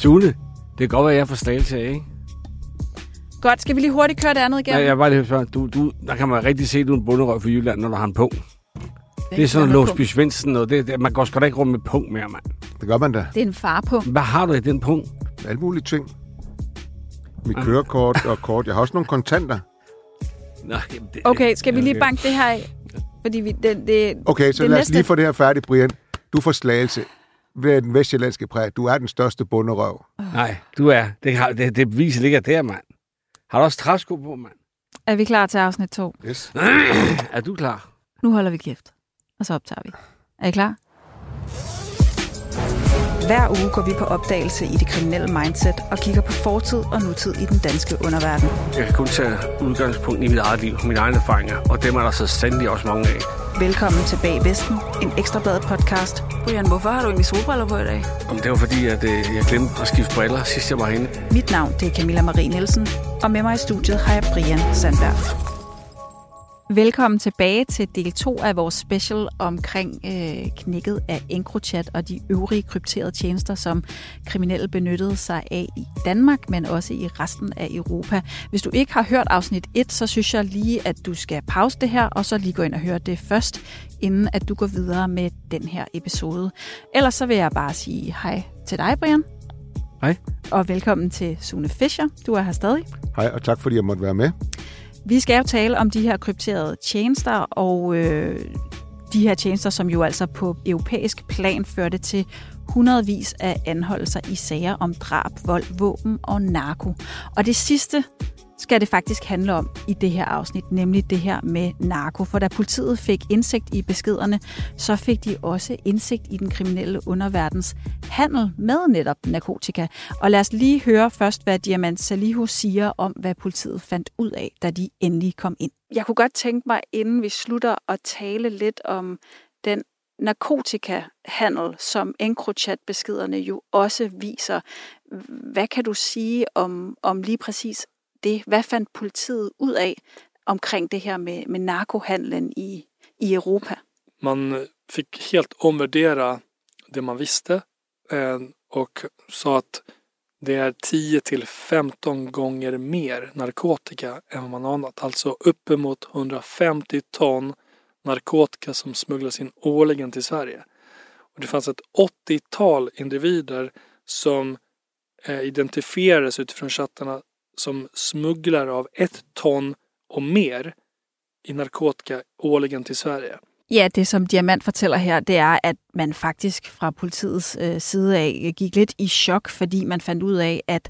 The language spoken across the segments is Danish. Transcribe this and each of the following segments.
Sune, det kan godt være, at jeg får slagelse af, ikke? Godt, skal vi lige hurtigt køre det andet Ja, igennem? jeg var lige spørge, du, du, der kan man rigtig se, at du er en bunderøv for Jylland, når du har en pung. Det er sådan noget. Låsby Svendsen, og det, det, man går sgu da ikke rundt med pung mere, mand. Det gør man da. Det er en far på. Hvad har du i den pung? Alle mulige ting. Mit kørekort og kort. Jeg har også nogle kontanter. Nå, jamen, det, Okay, skal vi lige banke det her af? Fordi vi, det, det, Okay, så Det lad os næste- lige få det her færdigt, Brian. Du får slagelse ved den vestjyllandske præg. Du er den største bunderøv. Nej, du er. Det, har, det, det beviser ligger der, mand. Har du også træsko på, mand? er vi klar til afsnit 2. Yes. Er du klar? Nu holder vi kæft, og så optager vi. Er I klar? Hver uge går vi på opdagelse i det kriminelle mindset og kigger på fortid og nutid i den danske underverden. Jeg kan kun tage udgangspunkt i mit eget liv, mine egne erfaringer, og dem er der så sandelig også mange af. Velkommen til Bag Vesten, en ekstrabladet podcast. Brian, hvorfor har du egentlig solbriller på i dag? Om det var fordi, at øh, jeg glemte at skifte briller, sidst jeg var henne. Mit navn det er Camilla Marie Nielsen, og med mig i studiet har jeg Brian Sandberg. Velkommen tilbage til del 2 af vores special omkring øh, knækket af EncroChat og de øvrige krypterede tjenester, som kriminelle benyttede sig af i Danmark, men også i resten af Europa. Hvis du ikke har hørt afsnit 1, så synes jeg lige, at du skal pause det her, og så lige gå ind og høre det først, inden at du går videre med den her episode. Ellers så vil jeg bare sige hej til dig, Brian. Hej. Og velkommen til Sune Fischer. Du er her stadig. Hej, og tak fordi jeg måtte være med. Vi skal jo tale om de her krypterede tjenester, og øh, de her tjenester, som jo altså på europæisk plan førte til hundredvis af anholdelser i sager om drab, vold, våben og narko. Og det sidste skal det faktisk handle om i det her afsnit, nemlig det her med narko. For da politiet fik indsigt i beskederne, så fik de også indsigt i den kriminelle underverdens handel med netop narkotika. Og lad os lige høre først, hvad Diamant Salihu siger om, hvad politiet fandt ud af, da de endelig kom ind. Jeg kunne godt tænke mig, inden vi slutter, at tale lidt om den narkotikahandel, som EncroChat-beskederne jo også viser. Hvad kan du sige om, om lige præcis det? Hvad fandt politiet ud af omkring det her med, med narkohandlen i, i Europa? man øh, fick helt omvärdera det man visste eh, och sa att det är 10 till 15 gånger mer narkotika än vad man anat. Alltså uppemot 150 ton narkotika som smugglas in årligen till Sverige. Och det fanns ett 80-tal individer som eh, identifierades utifrån chattarna som smugglare av ett ton och mer i narkotika årligen till Sverige. Ja, det som Diamant fortæller her, det er, at man faktisk fra politiets øh, side af øh, gik lidt i chok, fordi man fandt ud af, at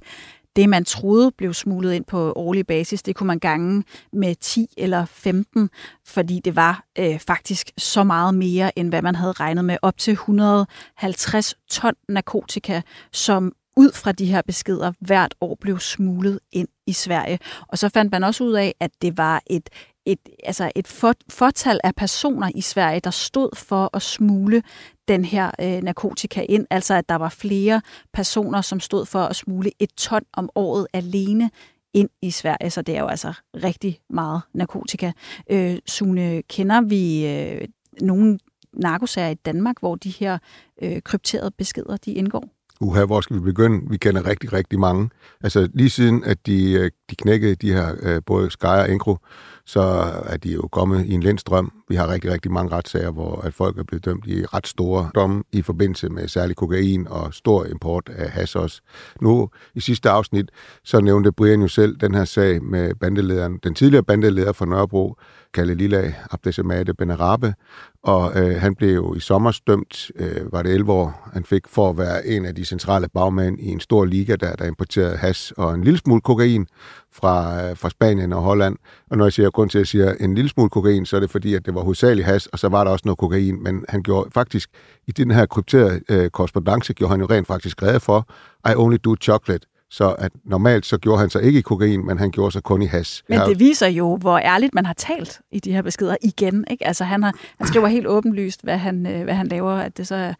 det, man troede blev smuglet ind på årlig basis, det kunne man gange med 10 eller 15, fordi det var øh, faktisk så meget mere, end hvad man havde regnet med. Op til 150 ton narkotika, som ud fra de her beskeder hvert år blev smuglet ind i Sverige. Og så fandt man også ud af, at det var et et, altså et for, fortal af personer i Sverige, der stod for at smule den her øh, narkotika ind. Altså at der var flere personer, som stod for at smule et ton om året alene ind i Sverige. Så det er jo altså rigtig meget narkotika. Øh, Sune, kender vi øh, nogle narkosager i Danmark, hvor de her øh, krypterede beskeder de indgår? Uha, hvor skal vi begynde? Vi kender rigtig, rigtig mange. Altså lige siden, at de, øh, de knækkede de her, øh, både Sky og Enkro, så er de jo kommet i en lindstrøm. Vi har rigtig, rigtig mange retssager, hvor at folk er blevet dømt i ret store domme i forbindelse med særlig kokain og stor import af has også. Nu i sidste afsnit, så nævnte Brian jo selv den her sag med bandelederen, den tidligere bandeleder fra Nørrebro, Kalle Lilla Abdesamade Benarabe, og øh, han blev jo i sommer dømt, øh, var det 11 år, han fik for at være en af de centrale bagmænd i en stor liga, der, der importerede has og en lille smule kokain fra, øh, fra Spanien og Holland. Og når jeg siger grund til, at jeg siger en lille smule kokain, så er det fordi, at det var hovedsageligt hash, og så var der også noget kokain, men han gjorde faktisk, i den her krypterede øh, korrespondence, gjorde han jo rent faktisk rede for, I only do chocolate. Så at normalt så gjorde han sig ikke i kokain, men han gjorde sig kun i hash. Men det viser jo, hvor ærligt man har talt i de her beskeder igen. Ikke? Altså han, har, han skriver helt åbenlyst, hvad han, øh, hvad han laver, at det så er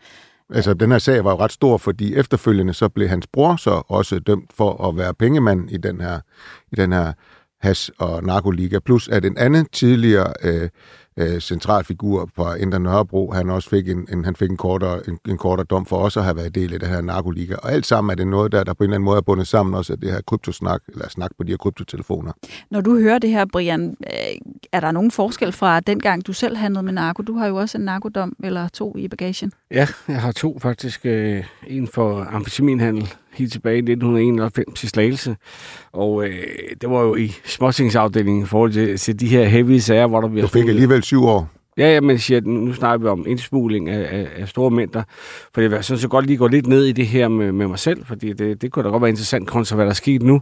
Altså, den her sag var jo ret stor, fordi efterfølgende så blev hans bror så også dømt for at være pengemand i den her, i den her has- og narkoliga. Plus at en anden tidligere øh, øh, central figur på Indre Nørrebro. Han også fik en, en, han fik en kortere, en, en kortere dom for også at have været del af det her narkoliga. Og alt sammen er det noget, der, der på en eller anden måde er bundet sammen også af det her kryptosnak, eller snak på de her kryptotelefoner. Når du hører det her, Brian, øh, er der nogen forskel fra dengang, du selv handlede med narko? Du har jo også en narkodom eller to i bagagen. Ja, jeg har to faktisk. Øh, en for amfetaminhandel helt tilbage i 1991 i Slagelse. Og øh, det var jo i småtingsafdelingen i forhold til, til de her heavy sager, hvor der bliver... Du fik alligevel syv år. Ja, ja, men siger, nu snakker vi om indsmugling af, af, af store mængder. For jeg synes så godt lige gå lidt ned i det her med, med mig selv, fordi det, det kunne da godt være interessant kontra, hvad der er sket nu.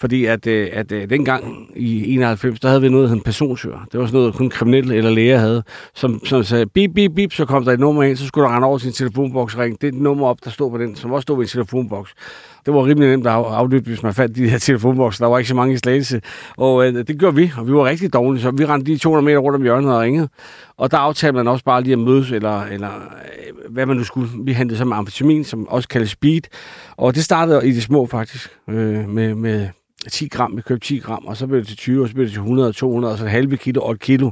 Fordi at, øh, at, at dengang i 91, der havde vi noget, der hed en personsøger. Det var sådan noget, kun kriminelle eller læger havde, som, som sagde, bip, bip, bip, så kom der et nummer ind, så skulle der rende over sin telefonboks og ringe. Det er et nummer op, der stod på den, som også stod i en telefonboks. Det var rimelig nemt at aflytte, hvis man fandt de her telefonbokser. Der var ikke så mange i slagelse. Og øh, det gjorde vi, og vi var rigtig dårlige. Så vi rendte de 200 meter rundt om hjørnet og ringede. Og der aftalte man også bare lige at mødes, eller, eller øh, hvad man nu skulle. Vi hentede så med amfetamin, som også kaldes speed. Og det startede i det små faktisk, øh, med, med 10 gram. Vi købte 10 gram, og så blev det til 20, og så blev det til 100 200, og så halve kilo og et kilo.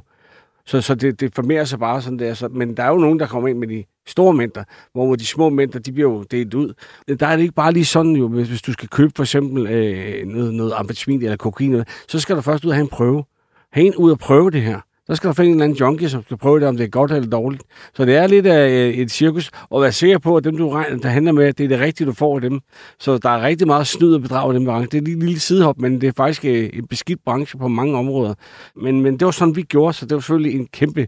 Så, så det, det formerer sig bare sådan der. Så, men der er jo nogen, der kommer ind med de store mængder, hvor de små mængder, de bliver jo delt ud. Der er det ikke bare lige sådan jo, hvis, hvis du skal købe for eksempel øh, noget, noget amfetamin eller kokain, så skal du først ud og have en prøve. Have en ud og prøve det her. Så skal der finde en eller anden junkie, som skal prøve det, om det er godt eller dårligt. Så det er lidt af øh, et cirkus, og være sikker på, at dem, du regner, der handler med, det er det rigtige, du får af dem. Så der er rigtig meget snyd og bedrag i den branche. Det er lige en lille sidehop, men det er faktisk øh, en beskidt branche på mange områder. Men, men det var sådan, vi gjorde, så det var selvfølgelig en kæmpe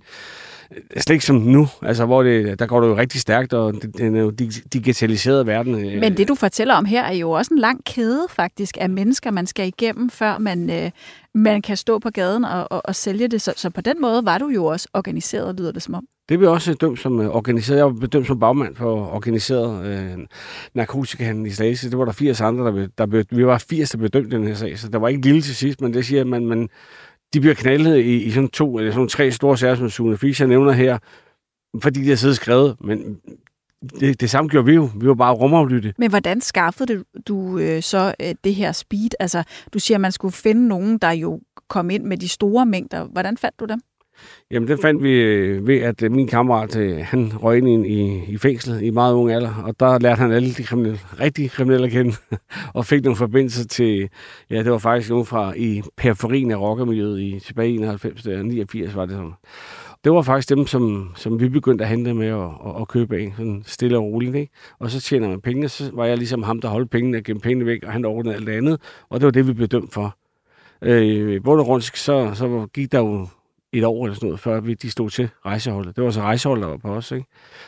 slet ikke som nu, altså hvor det, der går det jo rigtig stærkt, og den er jo digitaliseret verden. Øh. Men det, du fortæller om her, er jo også en lang kæde faktisk af mennesker, man skal igennem, før man, øh, man kan stå på gaden og, og, og sælge det. Så, så på den måde var du jo også organiseret, lyder det som om. Det blev også dømt som uh, organiseret. Jeg var dømt som bagmand for organiseret øh, narkotikahandel i Slagelse. Det var der 80 andre, der blev, der blev, vi var 80, der blev dømt i den her sag, så der var ikke lille til sidst, men det siger, at man, man, de bliver knaldet i, i sådan to eller sådan tre store sager, som Sune Fischer nævner her, fordi de har siddet skrevet, men det, det samme gjorde vi jo. Vi var bare rumaflytte. Men hvordan skaffede du, du øh, så øh, det her speed? Altså, du siger, at man skulle finde nogen, der jo kom ind med de store mængder. Hvordan fandt du dem? Jamen, det fandt vi øh, ved, at øh, min kammerat, øh, han røg ind i, i fængslet i meget ung alder, og der lærte han alle de kriminelle, rigtige kriminelle at kende, og fik nogle forbindelser til, ja, det var faktisk nogen fra i periferien af rockermiljøet i tilbage i 91, der 89 var det sådan. Det var faktisk dem, som, som vi begyndte at handle med og, og, og købe af, sådan stille og roligt. Ikke? Og så tjener man pengene, så var jeg ligesom ham, der holdt pengene og gemte pengene væk, og han ordnede alt det andet, og det var det, vi blev dømt for. Øh, både rundt, så, så gik der jo et år eller sådan noget, før vi, de stod til rejseholdet. Det var så rejseholdet, der var på os, ikke?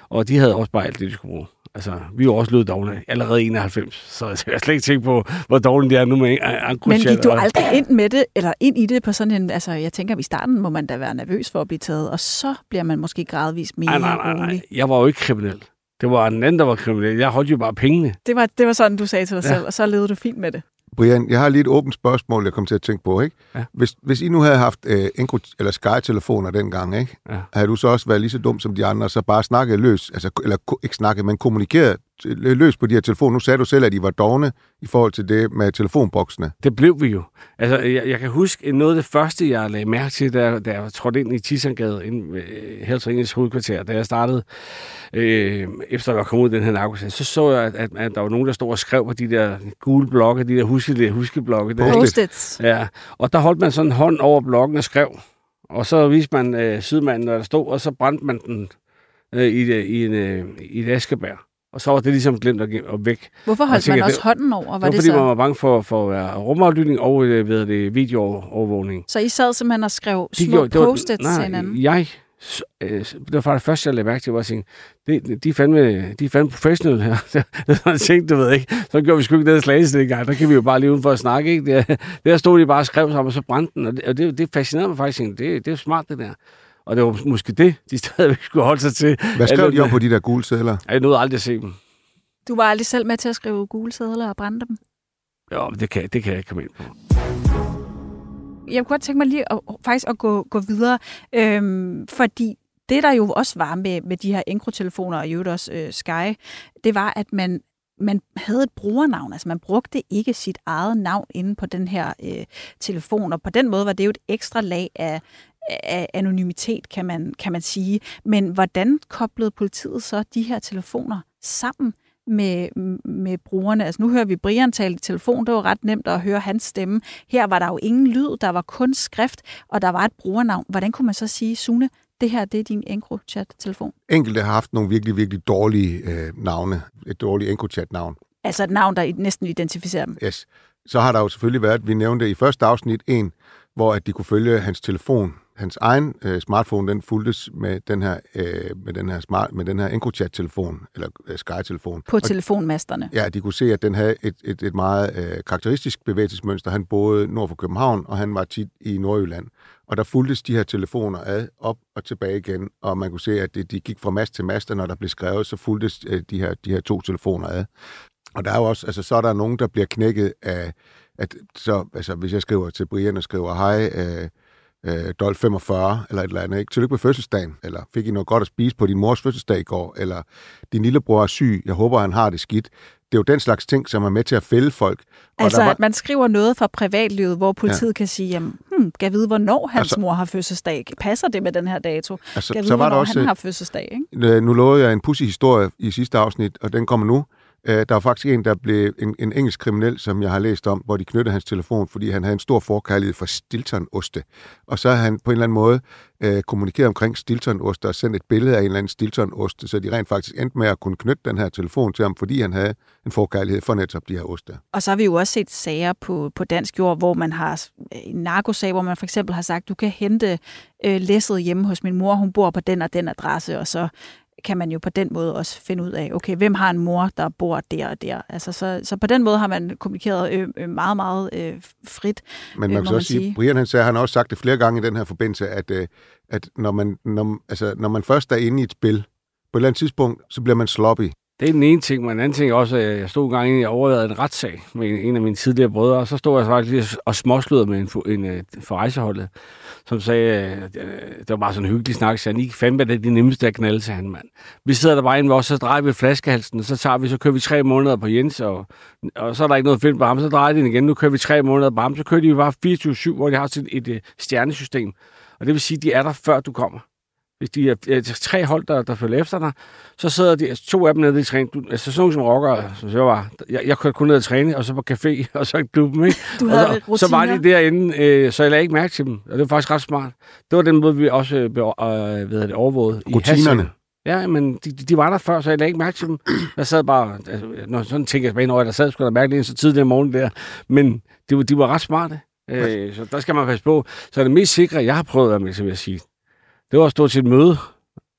Og de havde også bare alt det, de skulle bruge. Altså, vi var også lød dogne allerede i 91, så jeg har slet ikke tænkt på, hvor dårligt det er nu med Men gik du aldrig ind med det, eller ind i det på sådan en, altså jeg tænker, at i starten må man da være nervøs for at blive taget, og så bliver man måske gradvist mere nej, nej, nej, nej. Jeg var jo ikke kriminel. Det var en anden, der var kriminel. Jeg holdt jo bare pengene. Det var, det var sådan, du sagde til dig ja. selv, og så levede du fint med det. Brian, jeg har lige et åbent spørgsmål, jeg kom til at tænke på. Ikke? Ja. Hvis, hvis I nu havde haft øh, Encro, eller Sky-telefoner dengang, ikke? Ja. havde du så også været lige så dum som de andre, så bare snakket løs, altså, eller ikke snakket, men kommunikeret løs på de her telefoner. Nu sagde du selv, at de var dogne i forhold til det med telefonboksene. Det blev vi jo. Altså, jeg, jeg kan huske, noget af det første, jeg lagde mærke til, da, da jeg trådte ind i Tisangade, ind ved Heltringens hovedkvarter, da jeg startede, øh, efter jeg var kommet ud af den her narkosag, så så jeg, at, at, at, der var nogen, der stod og skrev på de der gule blokke, de der huske, huskeblokke. Post-its. Ja, og der holdt man sådan en hånd over blokken og skrev. Og så viste man øh, sydmanden, når der stod, og så brændte man den øh, i, i, en, øh, i et askebær. Og så var det ligesom glemt at, at væk. Hvorfor holdt tænker, man også det, hånden over? Var det, det fordi, så? man var bange for, for uh, rumaflytning og uh, ved det, videoovervågning. Så I sad simpelthen og skrev de små post-its til hinanden? jeg øh, det var faktisk det første, jeg lagde mærke til, var at tænke, de, de, er fandme, de er fandme professionelle her. det var sådan tænkte, du ved ikke. Så gjorde vi sgu ikke det slagelse dengang. Der kan vi jo bare lige udenfor at snakke, ikke? Der, der stod de bare og skrev sammen, og så brændte den. Og det, og det, det fascinerede mig faktisk. Det, det er smart, det der. Og det var måske det, de stadigvæk skulle holde sig til. Hvad skrev de om på de der gule sædler? Jeg nåede aldrig at se dem. Du var aldrig selv med til at skrive gule sædler og brænde dem? Jo, det kan, det kan jeg ikke komme ind på. Jeg kunne godt tænke mig lige at, faktisk at gå, gå videre, øhm, fordi det, der jo også var med, med de her Encro-telefoner og jo også øh, Sky, det var, at man man havde et brugernavn, altså man brugte ikke sit eget navn inde på den her øh, telefon, og på den måde var det jo et ekstra lag af anonymitet, kan man, kan man sige. Men hvordan koblede politiet så de her telefoner sammen med, med brugerne? Altså nu hører vi Brian tale i telefon, det var ret nemt at høre hans stemme. Her var der jo ingen lyd, der var kun skrift, og der var et brugernavn. Hvordan kunne man så sige, Sune, det her det er din EncroChat-telefon? Enkelte har haft nogle virkelig, virkelig dårlige øh, navne. Et dårligt EncroChat-navn. Altså et navn, der næsten identificerer dem? Yes. Så har der jo selvfølgelig været, vi nævnte i første afsnit, en, hvor at de kunne følge hans telefon. Hans egen øh, smartphone, den fuldtes med den her, øh, med den her, smart, med den her EncroChat-telefon, eller øh, Sky-telefon. På og, telefonmasterne? Ja, de kunne se, at den havde et, et, et meget øh, karakteristisk bevægelsesmønster. Han boede nord for København, og han var tit i Nordjylland. Og der fuldtes de her telefoner ad, op og tilbage igen, og man kunne se, at de gik fra mast til mast, og når der blev skrevet, så fuldtes øh, de, her, de her to telefoner ad. Og der er jo også, altså så er der nogen, der bliver knækket af, at så, altså hvis jeg skriver til Brian og skriver, hej, øh, øh, Dolf 45, eller et eller andet, ikke? Tillykke med fødselsdagen, eller fik I noget godt at spise på din mors fødselsdag i går, eller din lillebror er syg, jeg håber, han har det skidt. Det er jo den slags ting, som er med til at fælde folk. Altså, var... at man skriver noget fra privatlivet, hvor politiet ja. kan sige, jamen, hmm, kan vide, hvornår hans altså, mor har fødselsdag? Passer det med den her dato? Altså, kan vide, så var hvornår også, han har fødselsdag? Ikke? Nu lovede jeg en pussy historie i sidste afsnit, og den kommer nu. Øh, der var faktisk en, der blev en, en engelsk kriminel, som jeg har læst om, hvor de knyttede hans telefon, fordi han havde en stor forkærlighed for Stilton-oste. Og så har han på en eller anden måde øh, kommunikeret omkring Stilton-oste og sendt et billede af en eller anden Stilton-oste, så de rent faktisk endte med at kunne knytte den her telefon til ham, fordi han havde en forkærlighed for netop de her oste. Og så har vi jo også set sager på, på dansk jord, hvor man har øh, en narkosag, hvor man for eksempel har sagt, du kan hente øh, læsset hjemme hos min mor, hun bor på den og den adresse, og så kan man jo på den måde også finde ud af, okay, hvem har en mor, der bor der og der. Altså, så, så på den måde har man kommunikeret øh, øh meget, meget øh, frit. Men man øh, kan så også sige, Brian han, sagde, han har også sagt det flere gange i den her forbindelse, at, øh, at når, man, når, altså, når man først er inde i et spil, på et eller andet tidspunkt, så bliver man sloppy. Det er den ene ting, men den anden ting også, at jeg stod en gang, jeg overvejede en retssag med en en af mine tidligere brødre, og så stod jeg faktisk og småsludede med en, en, en for rejseholdet som sagde, øh, det var bare sådan en hyggelig snak, så han ikke fandme, det er det nemmeste at knalde, til han, mand. Vi sidder der bare inde hvor så drejer vi flaskehalsen, og så tager vi, så kører vi tre måneder på Jens, og, og så er der ikke noget fedt på ham, så drejer de den igen, nu kører vi tre måneder på ham, så kører de bare 24-7, hvor de har sådan et, et, et stjernesystem. Og det vil sige, at de er der, før du kommer. Hvis de er, er tre hold, der, der følger efter dig, så sidder de, altså to af dem nede i træning. Du, altså sådan som rocker, som jeg var, jeg, jeg kørte kun ned og træne, og så på café, og så i klubben, ikke? Du havde og så, så var de derinde, øh, så jeg lagde ikke mærke til dem, og det var faktisk ret smart. Det var den måde, vi også øh, øh, ved det, overvåget. Rutinerne. I ja, men de, de, var der før, så jeg lagde ikke mærke til dem. Jeg sad bare, altså, når sådan tænker jeg tilbage, jeg der sad, skulle der mærke det så tidligt om morgenen der. Men de, de var ret smarte. Øh, så der skal man passe på. Så det mest sikre, jeg har prøvet at med, så vil jeg sige, det var stort set et møde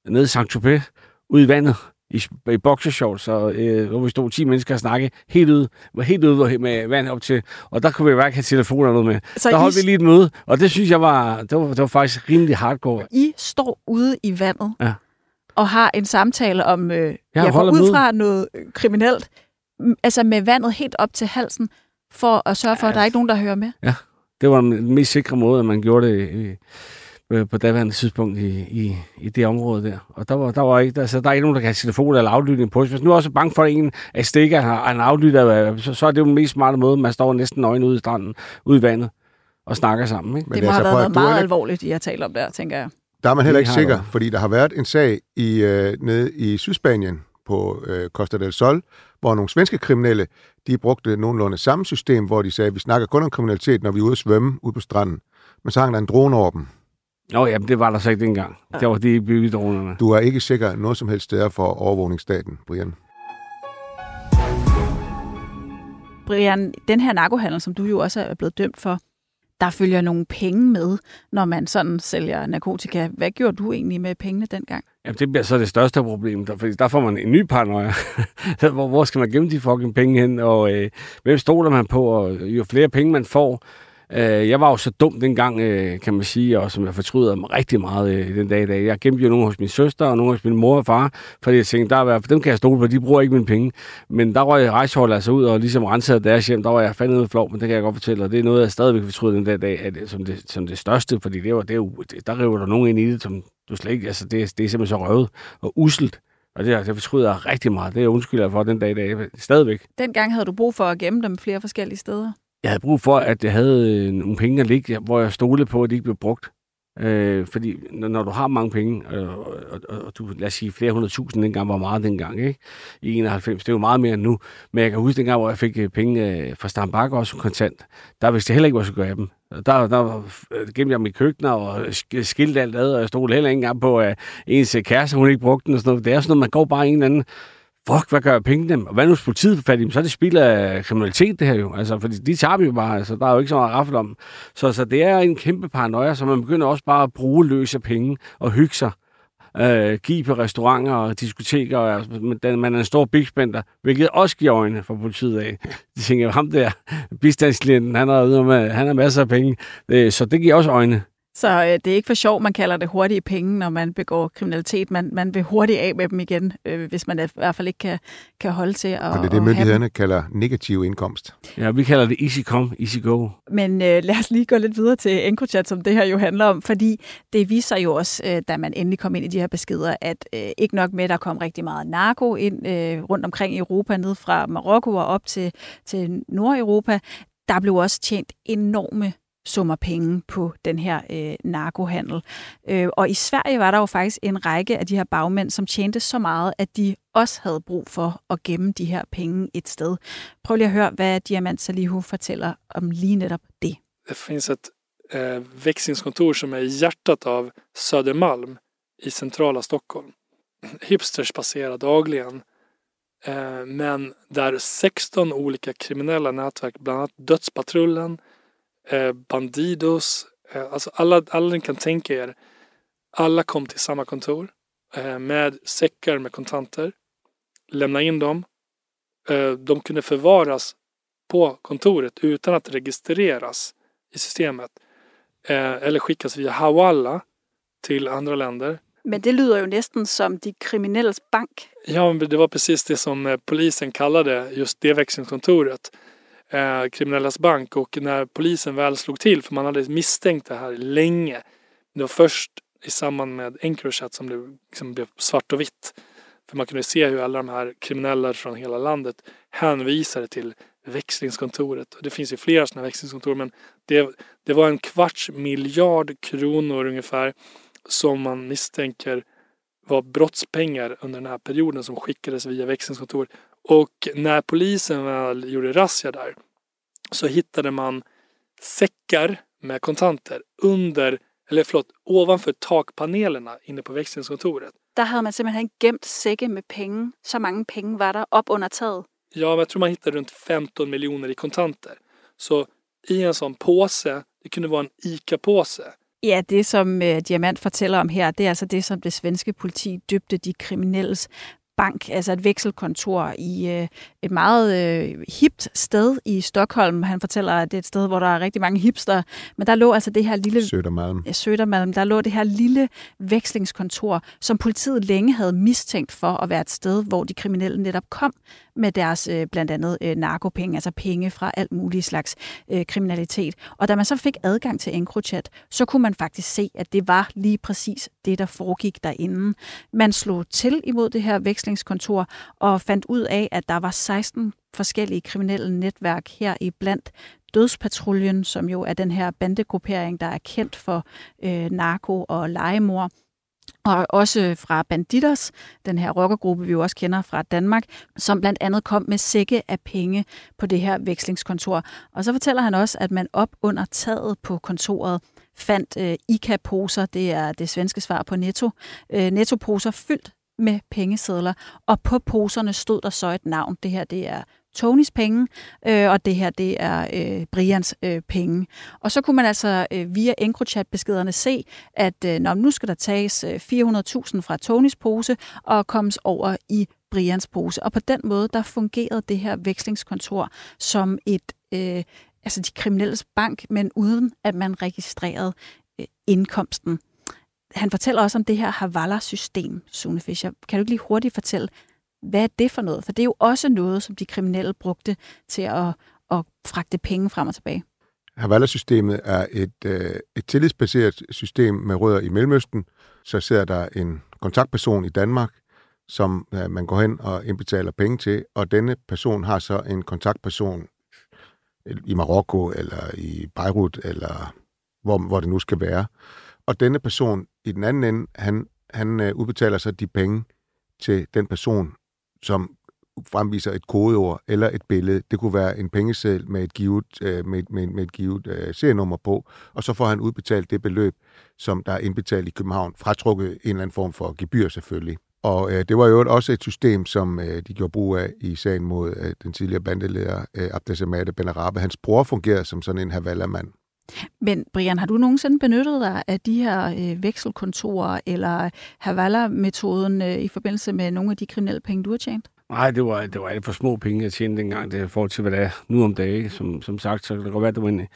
nede i Saint-Tropez, ude i vandet, i, i boxershorts, og, øh, hvor vi stod 10 mennesker og snakke helt ude, var helt ude med vand op til, og der kunne vi bare have telefoner noget med. Så der holdt I... vi lige et møde, og det synes jeg var, det var, det var faktisk rimelig hardcore. I står ude i vandet, ja. og har en samtale om, øh, jeg, jeg går ud møde. fra noget kriminelt, altså med vandet helt op til halsen, for at sørge for, ja. at der er ikke nogen, der hører med. Ja, det var den mest sikre måde, at man gjorde det i, øh, på daværende tidspunkt i, i, i det område der. Og der var, der var ikke, der, så der er ikke nogen, der kan have telefon eller aflytning på. Hvis nu er også bange for, at en af stikker har en aflytter, så, så er det jo den mest smarte måde. Man står næsten nøgen ude i stranden, ude i vandet og snakker sammen. Ikke? Men det må altså, have været noget meget alvorligt, I har talt om der, tænker jeg. Der er man heller ikke sikker, fordi der har været en sag i, øh, nede i Sydspanien på øh, Costa del Sol, hvor nogle svenske kriminelle, de brugte nogenlunde samme system, hvor de sagde, at vi snakker kun om kriminalitet, når vi er ude at svømme ude på stranden. Men så hang der en drone over dem. Nå, jamen, det var der så ikke dengang. Ja. Det var de byggedronerne. Du er ikke sikker noget som helst steder for overvågningsstaten, Brian. Brian, den her narkohandel, som du jo også er blevet dømt for, der følger nogle penge med, når man sådan sælger narkotika. Hvad gjorde du egentlig med pengene dengang? Jamen, det bliver så det største problem, der, fordi der får man en ny paranoia. hvor, hvor skal man gemme de fucking penge hen, og øh, hvem stoler man på, og jo flere penge man får, Øh, jeg var jo så dum dengang, øh, kan man sige, og som jeg fortryder mig rigtig meget øh, den dag i dag. Jeg gemte jo nogle hos min søster og nogle hos min mor og far, fordi jeg tænkte, der er, for dem kan jeg stole på, de bruger ikke mine penge. Men der røg rejseholdet altså ud og ligesom rensede deres hjem, der var jeg fandme med flov, men det kan jeg godt fortælle, og det er noget, jeg stadigvæk fortryder den dag i dag, at, øh, som, det, som det største, fordi det var, det det, der river der nogen ind i det, som du slet ikke, altså det, det er simpelthen så røvet og uselt. Og det, det fortryder jeg rigtig meget. Det er jeg undskylder for den dag i dag. Stadigvæk. Dengang havde du brug for at gemme dem flere forskellige steder? Jeg havde brug for, at jeg havde øh, nogle penge at ligge, hvor jeg stolede på, at de ikke blev brugt. Øh, fordi når, når du har mange penge, øh, og, og, og du, lad os sige, flere hundrede tusind dengang var meget dengang, ikke? I 91, det er jo meget mere end nu. Men jeg kan huske dengang, hvor jeg fik øh, penge øh, fra Stambak også kontant, der vidste jeg heller ikke, hvad jeg skulle gøre af dem. Der, der øh, gemte jeg mit køkken og skilte alt ad, og jeg stod heller ikke engang på, at ens kæreste, hun ikke brugte den og sådan noget. Det er sådan noget, man går bare en eller anden fuck, hvad gør pengene? Og hvad nu hvis politiet får fat i dem? Så er det spild af kriminalitet, det her jo. Altså, fordi de tager vi jo bare. Altså, der er jo ikke så meget raffel om. Så, så det er en kæmpe paranoia, så man begynder også bare at bruge løse penge og hygge sig. Øh, give på restauranter og diskoteker. Og, altså, man er en stor big spender, hvilket også giver øjne for politiet af. De tænker, ham der, bistandsklienten, han har, med, han har masser af penge. Øh, så det giver også øjne. Så øh, det er ikke for sjov, man kalder det hurtige penge, når man begår kriminalitet. Man, man vil hurtigt af med dem igen, øh, hvis man i hvert fald ikke kan, kan holde til at Og det er det, myndighederne kalder negativ indkomst. Ja, vi kalder det easy come, easy go. Men øh, lad os lige gå lidt videre til EncroChat, som det her jo handler om, fordi det viser jo også, øh, da man endelig kom ind i de her beskeder, at øh, ikke nok med, at der kom rigtig meget narko ind øh, rundt omkring i Europa, ned fra Marokko og op til, til Nordeuropa, der blev også tjent enorme summer penge på den her øh, narkohandel. Øh, og i Sverige var der jo faktisk en række af de her bagmænd, som tjente så meget, at de også havde brug for at gemme de her penge et sted. Prøv lige at høre, hvad Diamant Salihu fortæller om lige netop det. Det finns ett øh, växlingskontor som är i hjärtat av Södermalm i centrala Stockholm. Hipsters passerar dagligen eh, men där 16 olika kriminella nätverk, bland annat Dödspatrullen, Bandidos, eh, alltså alla, alla ni kan tänka er. Alla kom till samma kontor eh, med säckar med kontanter. Lämna in dem. Eh, de kunde förvaras på kontoret utan att registreras i systemet. Eh, eller skickas via Hawala till andra länder. Men det lyder ju nästan som de kriminelles bank. Ja, det var precis det som eh, polisen kallade just det växlingskontoret eh, Kriminellas bank och när polisen väl slog till, för man hade misstänkt det här länge. Det var först i samband med Encrochat som det liksom blev svart och vitt. För man kunde se hur alla de här kriminella från hela landet hänvisade till växlingskontoret. Och det finns ju flera sådana växlingskontor men det, det var en kvarts miljard kronor ungefär som man misstänker var brottspengar under den här perioden som skickades via växlingskontor och när polisen väl gjorde razzia där så hittade man säckar med kontanter under, eller förlåt, ovanför takpanelerna inne på växlingskontoret. Där hade man simpelthen gemt säckar med pengar. Så många pengar var där upp under taget. Ja, men jag tror man hittade runt 15 miljoner i kontanter. Så i en sån påse, det kunde vara en ICA-påse. Ja, det som uh, Diamant fortæller om her, det er altså det, som det svenske politi døbte de kriminelles bank, altså et vekselkontor i øh, et meget øh, hipt sted i Stockholm. Han fortæller, at det er et sted, hvor der er rigtig mange hipster. Men der lå altså det her lille... Södermalm. Ja, Södermalm. Der lå det her lille vekslingskontor, som politiet længe havde mistænkt for at være et sted, hvor de kriminelle netop kom med deres øh, blandt andet øh, narkopenge, altså penge fra alt muligt slags øh, kriminalitet. Og da man så fik adgang til EncroChat, så kunne man faktisk se, at det var lige præcis det, der foregik derinde. Man slog til imod det her vekslingskontor og fandt ud af, at der var 16 forskellige kriminelle netværk her i blandt Dødspatruljen, som jo er den her bandegruppering, der er kendt for øh, narko og legemord og også fra Banditers, den her rockergruppe, vi jo også kender fra Danmark, som blandt andet kom med sække af penge på det her vekslingskontor. Og så fortæller han også, at man op under taget på kontoret fandt øh, ICA-poser, det er det svenske svar på Netto, øh, Netto-poser fyldt med pengesedler, og på poserne stod der så et navn. Det her, det er Tonys penge, øh, og det her, det er øh, Brians øh, penge. Og så kunne man altså øh, via EncroChat-beskederne se, at øh, når nu skal der tages øh, 400.000 fra Tonys pose og kommes over i Brians pose. Og på den måde, der fungerede det her vekslingskontor som et, øh, altså de kriminelles bank, men uden at man registrerede øh, indkomsten. Han fortæller også om det her Havala-system, Sune Fischer. Kan du ikke lige hurtigt fortælle, hvad er det for noget? For det er jo også noget, som de kriminelle brugte til at, at fragte penge frem og tilbage. Havala-systemet er et, øh, et tillidsbaseret system med rødder i Mellemøsten. Så sidder der en kontaktperson i Danmark, som øh, man går hen og indbetaler penge til, og denne person har så en kontaktperson i Marokko eller i Beirut, eller hvor, hvor det nu skal være. og denne person i den anden ende, han, han øh, udbetaler så de penge til den person, som fremviser et kodeord eller et billede. Det kunne være en pengeseddel med et givet, øh, med, med, med et givet øh, serienummer på, og så får han udbetalt det beløb, som der er indbetalt i København, fratrukket en eller anden form for gebyr selvfølgelig. Og øh, det var jo også et system, som øh, de gjorde brug af i sagen mod øh, den tidligere bandeleder øh, Abdesamade Benarabe. Hans bror fungerede som sådan en havallermand. Men Brian, har du nogensinde benyttet dig af de her øh, vekselkontorer eller Havala-metoden øh, i forbindelse med nogle af de kriminelle penge, du har tjent? Nej, det var, det var alt for små penge, jeg tjente dengang, det er forhold til, hvad det er nu om dagen. Som, som sagt, så kan det godt være, at det var en,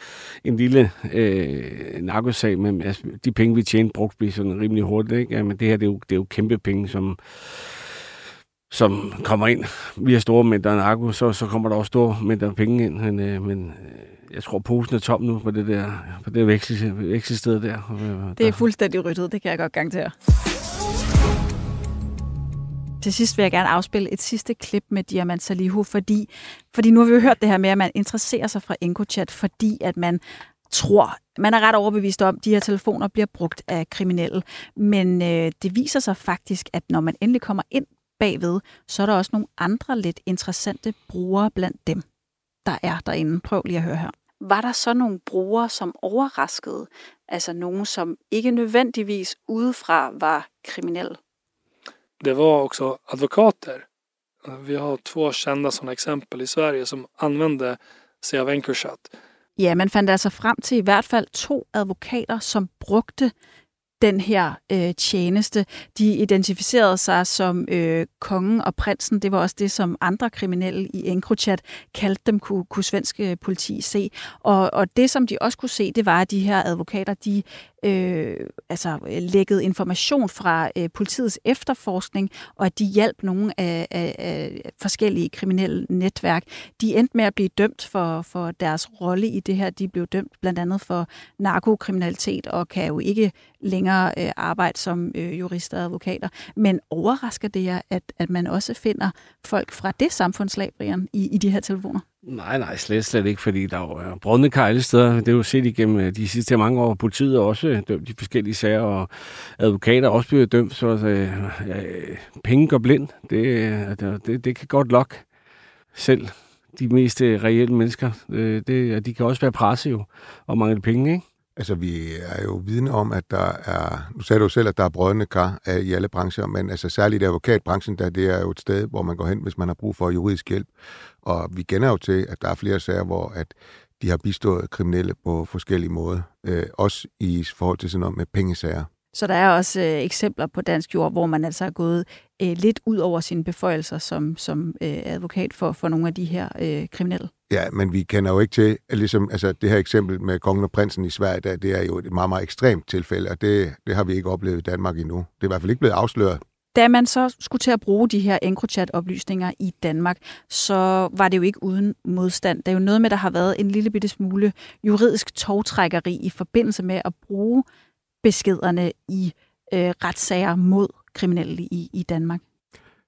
en lille øh, narkosag, men altså, de penge, vi tjente, brugte vi sådan rimelig hurtigt. Ikke? Ja, men det her, det er, jo, det er jo kæmpe penge, som, som kommer ind via store mængder narko, så, så kommer der også store mængder penge ind. Men, øh, men øh, jeg tror, posen er tom nu på det der på det vekselsted der. Det er fuldstændig ryddet, det kan jeg godt garantere. Til sidst vil jeg gerne afspille et sidste klip med Diamant Salihu, fordi, fordi nu har vi jo hørt det her med, at man interesserer sig for EncoChat, fordi at man tror, man er ret overbevist om, at de her telefoner bliver brugt af kriminelle. Men øh, det viser sig faktisk, at når man endelig kommer ind bagved, så er der også nogle andre lidt interessante brugere blandt dem, der er derinde. Prøv lige at høre her. Var der så nogle brugere, som overraskede? Altså nogen, som ikke nødvendigvis udefra var kriminelle? Det var också advokater. Vi har två kända sådana exempel i Sverige som använde sig av Encrochat. Ja, man fandt altså frem til i hvert fald to advokater, som brugte den her øh, tjeneste. De identificerede sig som øh, kongen og prinsen. Det var også det, som andre kriminelle i EncroChat kaldte dem, kunne, kunne svenske øh, politi se. Og, og det, som de også kunne se, det var, at de her advokater, de øh, altså, lækkede information fra øh, politiets efterforskning, og at de hjalp nogle af, af, af forskellige kriminelle netværk. De endte med at blive dømt for, for deres rolle i det her. De blev dømt blandt andet for narkokriminalitet, og kan jo ikke længere øh, arbejde som øh, jurister og advokater. Men overrasker det jer, at, at man også finder folk fra det samfundslag, Brian, i, i de her telefoner? Nej, nej, slet, slet ikke, fordi der er brødne kejle steder. Det er jo set igennem øh, de sidste mange år. Politiet er også dømt de forskellige sager, og advokater er også blevet dømt, så øh, øh, penge går blind. Det, øh, det, det kan godt lokke selv de mest øh, reelle mennesker. Øh, det, de kan også være presset jo, og mangle penge, ikke? Altså, vi er jo vidne om, at der er... Nu sagde du jo selv, at der er brødende kar i alle brancher, men altså særligt i advokatbranchen, der det er jo et sted, hvor man går hen, hvis man har brug for juridisk hjælp. Og vi kender jo til, at der er flere sager, hvor at de har bistået kriminelle på forskellige måder. Øh, også i forhold til sådan noget med pengesager. Så der er også øh, eksempler på dansk jord, hvor man altså er gået øh, lidt ud over sine beføjelser som, som øh, advokat for, for nogle af de her øh, kriminelle. Ja, men vi kender jo ikke til, at ligesom, altså det her eksempel med kongen og prinsen i Sverige, der, det er jo et meget, meget ekstremt tilfælde, og det, det har vi ikke oplevet i Danmark endnu. Det er i hvert fald ikke blevet afsløret. Da man så skulle til at bruge de her EncroChat-oplysninger i Danmark, så var det jo ikke uden modstand. Det er jo noget med, der har været en lille bitte smule juridisk togtrækkeri i forbindelse med at bruge beskederne i øh, retssager mod kriminelle i, i Danmark.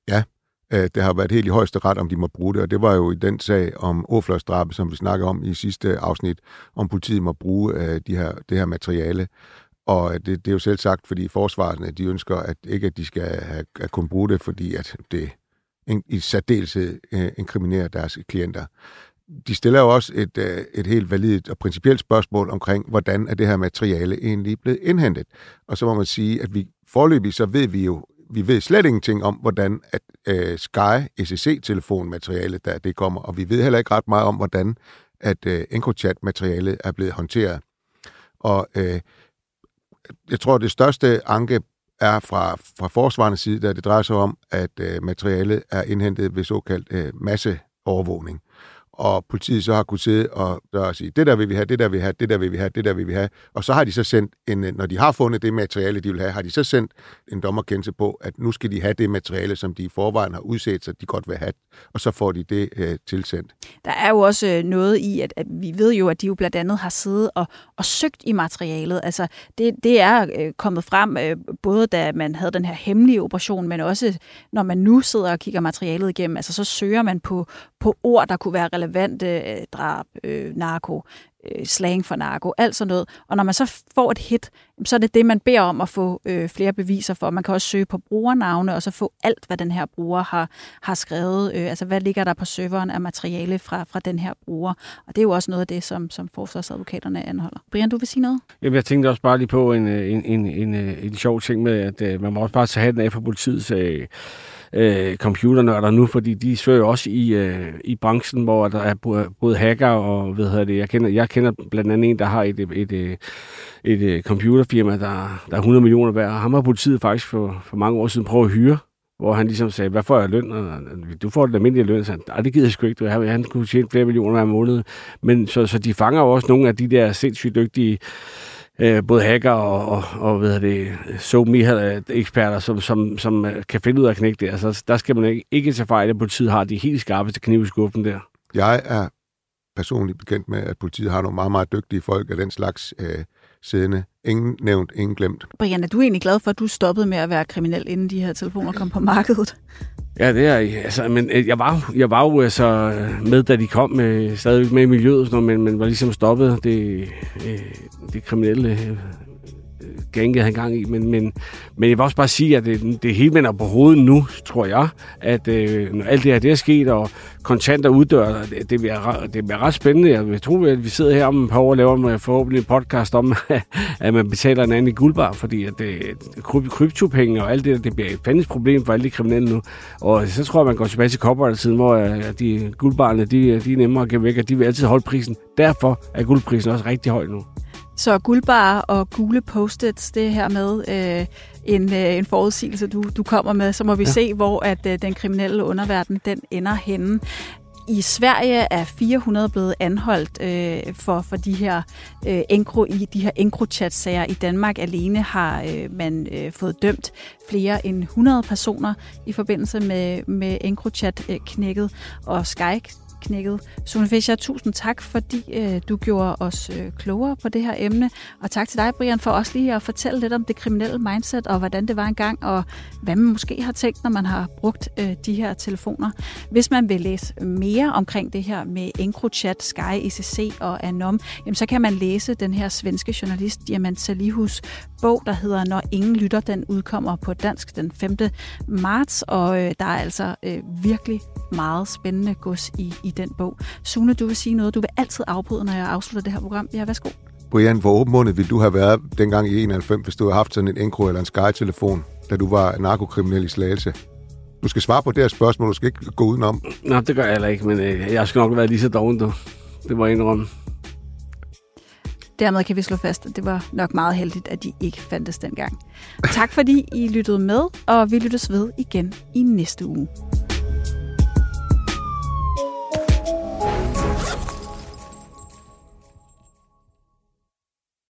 Ja, det har været helt i højeste ret, om de må bruge det, og det var jo i den sag om åfløjsdrabe, som vi snakkede om i sidste afsnit, om politiet må bruge øh, de her, det her materiale. Og øh, det, det er jo selv sagt, fordi forsvarerne, de ønsker at ikke, at de skal have, at kunne bruge det, fordi at det i særdeleshed øh, inkriminerer deres klienter de stiller jo også et, øh, et helt validt og principielt spørgsmål omkring, hvordan er det her materiale egentlig blevet indhentet. Og så må man sige, at vi forløbig så ved vi jo, vi ved slet ingenting om, hvordan at øh, Sky SEC-telefonmateriale, der det kommer, og vi ved heller ikke ret meget om, hvordan at øh, EncroChat-materialet er blevet håndteret. Og øh, jeg tror, det største anke er fra, fra forsvarende side, der det drejer sig om, at øh, materialet er indhentet ved såkaldt øh, masseovervågning og politiet så har kunnet sidde og, og sige, det der vil vi have, det der vil vi have, det der vil vi have, det der vil vi have. Og så har de så sendt, en, øh, når de har fundet det materiale, de vil have, har de så sendt en dommerkendelse på, at nu skal de have det materiale, som de i forvejen har udset, sig, de godt vil have, og så får de det øh, tilsendt. Der er jo også øh, noget i, at, at vi ved jo, at de jo blandt andet har siddet og, og søgt i materialet. Altså, det, det er øh, kommet frem, øh, både da man havde den her hemmelige operation, men også når man nu sidder og kigger materialet igennem, altså så søger man på, på ord, der kunne være relevante øh, drab, øh, narko, øh, slang for narko, alt sådan noget. Og når man så får et hit, så er det det, man beder om at få øh, flere beviser for. Man kan også søge på brugernavne, og så få alt, hvad den her bruger har, har skrevet. Øh, altså, hvad ligger der på serveren af materiale fra, fra den her bruger? Og det er jo også noget af det, som, som forsvarsadvokaterne anholder. Brian, du vil sige noget? Jamen, jeg tænkte også bare lige på en, øh, en, en, en, øh, en sjov ting med, at øh, man må også bare tage den af for politiets øh, øh, computernørder nu, fordi de søger også i, øh, i branchen, hvor der er både hacker og, hvad hedder det, jeg kender, jeg kender blandt andet en, der har et, et, øh, et, et, et computerfirma, der, der er 100 millioner værd, og ham har politiet faktisk for, for mange år siden prøvet at hyre, hvor han ligesom sagde, hvad får jeg løn? Og, du får den almindelige løn. Så han, det gider jeg sgu ikke. Han, han kunne tjene flere millioner hver måned. Men så, så de fanger jo også nogle af de der sindssygt dygtige øh, både hacker og, og, og hvad det, SoMe-eksperter, som, som, som øh, kan finde ud af at knække det. Altså, der skal man ikke, ikke tage fejl, at politiet har de helt skarpeste knive i skuffen der. Jeg er personligt bekendt med, at politiet har nogle meget, meget dygtige folk af den slags øh, siddende. Ingen nævnt, ingen glemt. Brian, er du egentlig glad for, at du stoppede med at være kriminel, inden de her telefoner kom på markedet? Ja, det er altså, men øh, jeg var, jeg var jo altså med, da de kom med, stadig med i miljøet, og sådan noget, men, men var ligesom stoppet det, øh, det kriminelle gang, jeg havde gang i. Men, men, men jeg vil også bare sige, at det, det hele vender på hovedet nu, tror jeg, at øh, når alt det her det er sket, og kontanter uddør, det, det, bliver, det bliver ret spændende. Jeg tror, at vi sidder her om et par år og laver øh, forhåbentlig podcast om, at man betaler en anden i guldbar, fordi at øh, det, kryptopenge og alt det, der, det bliver et fandens problem for alle de kriminelle nu. Og så tror jeg, man går tilbage til koppertiden, hvor at de guldbarne, de, de er nemmere at give væk, og de vil altid holde prisen. Derfor er guldprisen også rigtig høj nu. Så guldbar og gule post-its, det her med øh, en, øh, en forudsigelse, du, du kommer med, så må vi ja. se, hvor at øh, den kriminelle underverden den ender henne. I Sverige er 400 blevet anholdt øh, for, for de her øh, enkro, i de her EncroChat-sager. I Danmark alene har øh, man øh, fået dømt flere end 100 personer i forbindelse med, med EncroChat-knækket. Og Skype knækket. Sune Fischer, tusind tak, fordi øh, du gjorde os øh, klogere på det her emne. Og tak til dig, Brian, for også lige at fortælle lidt om det kriminelle mindset, og hvordan det var engang, og hvad man måske har tænkt, når man har brugt øh, de her telefoner. Hvis man vil læse mere omkring det her med EncroChat, Sky, ICC og Anom, jamen, så kan man læse den her svenske journalist Diamant Salihus bog, der hedder Når ingen lytter. Den udkommer på dansk den 5. marts, og øh, der er altså øh, virkelig meget spændende gods i, i den bog. Sune, du vil sige noget. Du vil altid afbryde, når jeg afslutter det her program. Ja, værsgo. Brian, hvor åben måned ville du have været dengang i 91, hvis du havde haft sådan en Encro eller en Sky-telefon, da du var narkokriminel i Slagelse? Du skal svare på det her spørgsmål, du skal ikke gå udenom. Nej, det gør jeg heller ikke, men øh, jeg skal nok være lige så doven, du. Det må jeg indrømme. Dermed kan vi slå fast, at det var nok meget heldigt, at de ikke fandtes dengang. Tak fordi I lyttede med, og vi lyttes ved igen i næste uge.